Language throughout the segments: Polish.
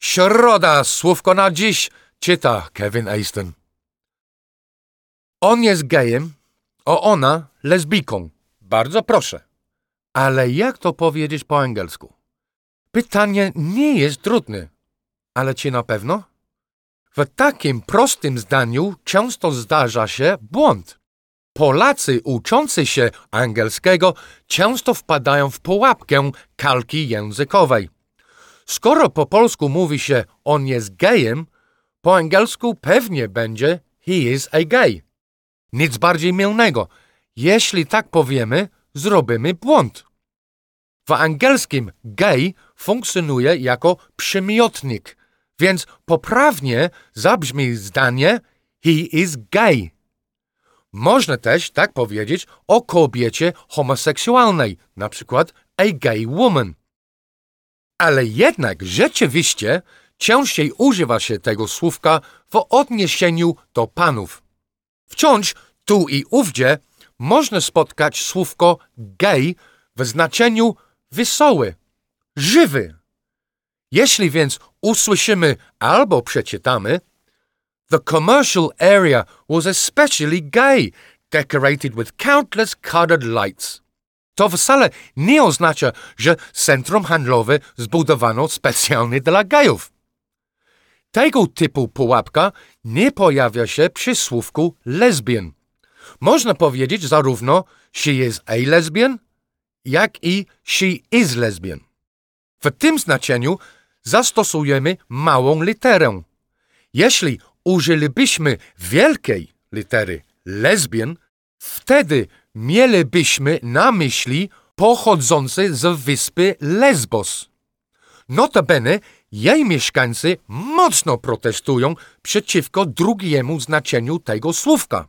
Środa, słówko na dziś, czyta Kevin Aston. On jest gejem, a ona lesbijką. Bardzo proszę. Ale jak to powiedzieć po angielsku? Pytanie nie jest trudne, ale czy na pewno? W takim prostym zdaniu często zdarza się błąd. Polacy uczący się angielskiego często wpadają w pułapkę kalki językowej. Skoro po polsku mówi się on jest gejem, po angielsku pewnie będzie he is a gay. Nic bardziej mylnego. Jeśli tak powiemy, zrobimy błąd. W angielskim gay funkcjonuje jako przymiotnik, więc poprawnie zabrzmi zdanie he is gay. Można też tak powiedzieć o kobiecie homoseksualnej, na przykład a gay woman. Ale jednak rzeczywiście częściej używa się tego słówka w odniesieniu do panów. Wciąż tu i ówdzie można spotkać słówko gay w znaczeniu wesoły, żywy. Jeśli więc usłyszymy albo przeczytamy The commercial area was especially gay, decorated with countless colored lights. To wcale nie oznacza, że centrum handlowe zbudowano specjalnie dla gejów. Tego typu pułapka nie pojawia się przy słówku lesbian. Można powiedzieć zarówno she is a lesbian, jak i she is lesbian. W tym znaczeniu zastosujemy małą literę. Jeśli użylibyśmy wielkiej litery lesbian, wtedy mielibyśmy na myśli pochodzący z wyspy Lesbos. Notabene jej mieszkańcy mocno protestują przeciwko drugiemu znaczeniu tego słówka.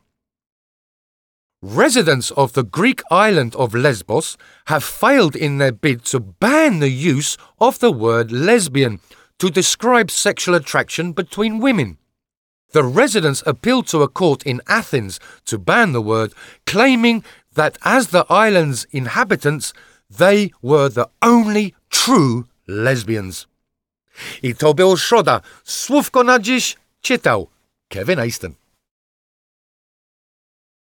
Residents of the Greek island of Lesbos have failed in their bid to ban the use of the word lesbian to describe sexual attraction between women. The residents appealed to a court in Athens to ban the word, claiming that as the island's inhabitants, they were the only true lesbians. I to był środa. Słówko na dziś czytał Kevin Aston.